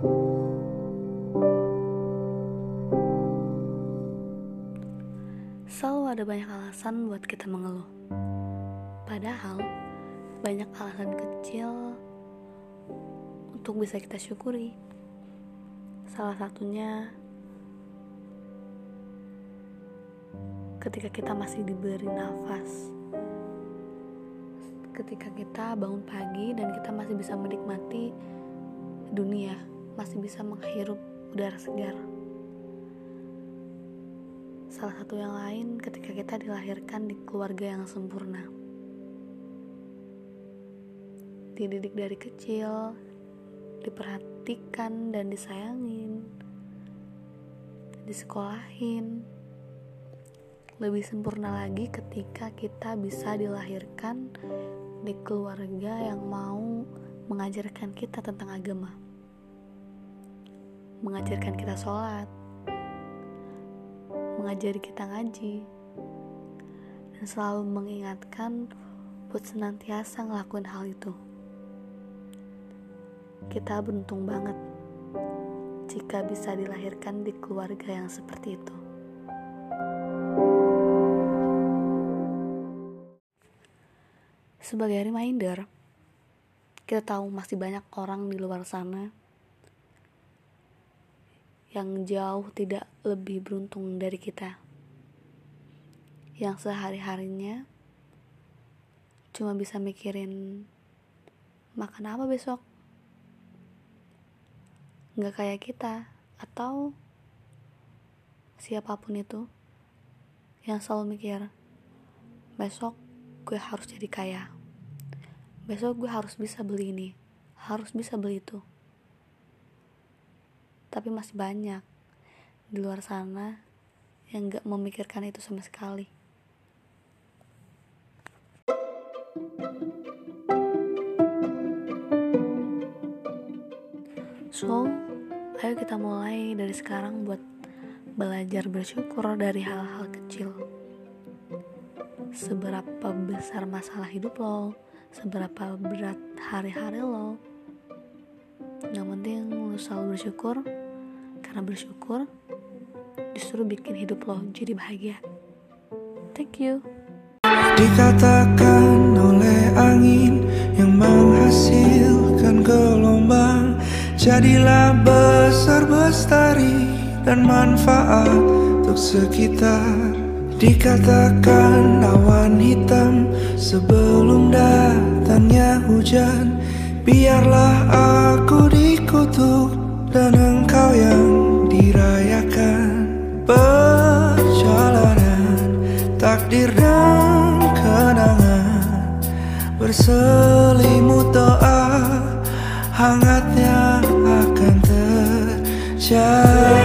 Selalu ada banyak alasan buat kita mengeluh. Padahal, banyak alasan kecil untuk bisa kita syukuri. Salah satunya ketika kita masih diberi nafas. Ketika kita bangun pagi dan kita masih bisa menikmati dunia, masih bisa menghirup udara segar. Salah satu yang lain ketika kita dilahirkan di keluarga yang sempurna. Dididik dari kecil, diperhatikan dan disayangin, disekolahin. Lebih sempurna lagi ketika kita bisa dilahirkan di keluarga yang mau mengajarkan kita tentang agama. Mengajarkan kita sholat, mengajari kita ngaji dan selalu mengingatkan buat senantiasa ngelakuin hal itu. Kita beruntung banget jika bisa dilahirkan di keluarga yang seperti itu. Sebagai reminder, kita tahu masih banyak orang di luar sana yang jauh tidak lebih beruntung dari kita. Yang sehari-harinya cuma bisa mikirin makan apa besok. Nggak kayak kita atau siapa pun itu yang selalu mikir besok gue harus jadi kaya. Besok gue harus bisa beli ini, harus bisa beli itu tapi masih banyak di luar sana yang gak memikirkan itu sama sekali. So, ayo kita mulai dari sekarang buat belajar bersyukur dari hal-hal kecil. Seberapa besar masalah hidup lo, seberapa berat hari-hari lo, yang penting lo selalu bersyukur karena bersyukur justru bikin hidup lo jadi bahagia. Thank you. Dikatakan oleh angin yang menghasilkan gelombang Jadilah besar bestari dan manfaat untuk sekitar Dikatakan awan hitam sebelum datangnya hujan Biarlah aku takdir dan kenangan. Berselimut doa hangatnya akan terjadi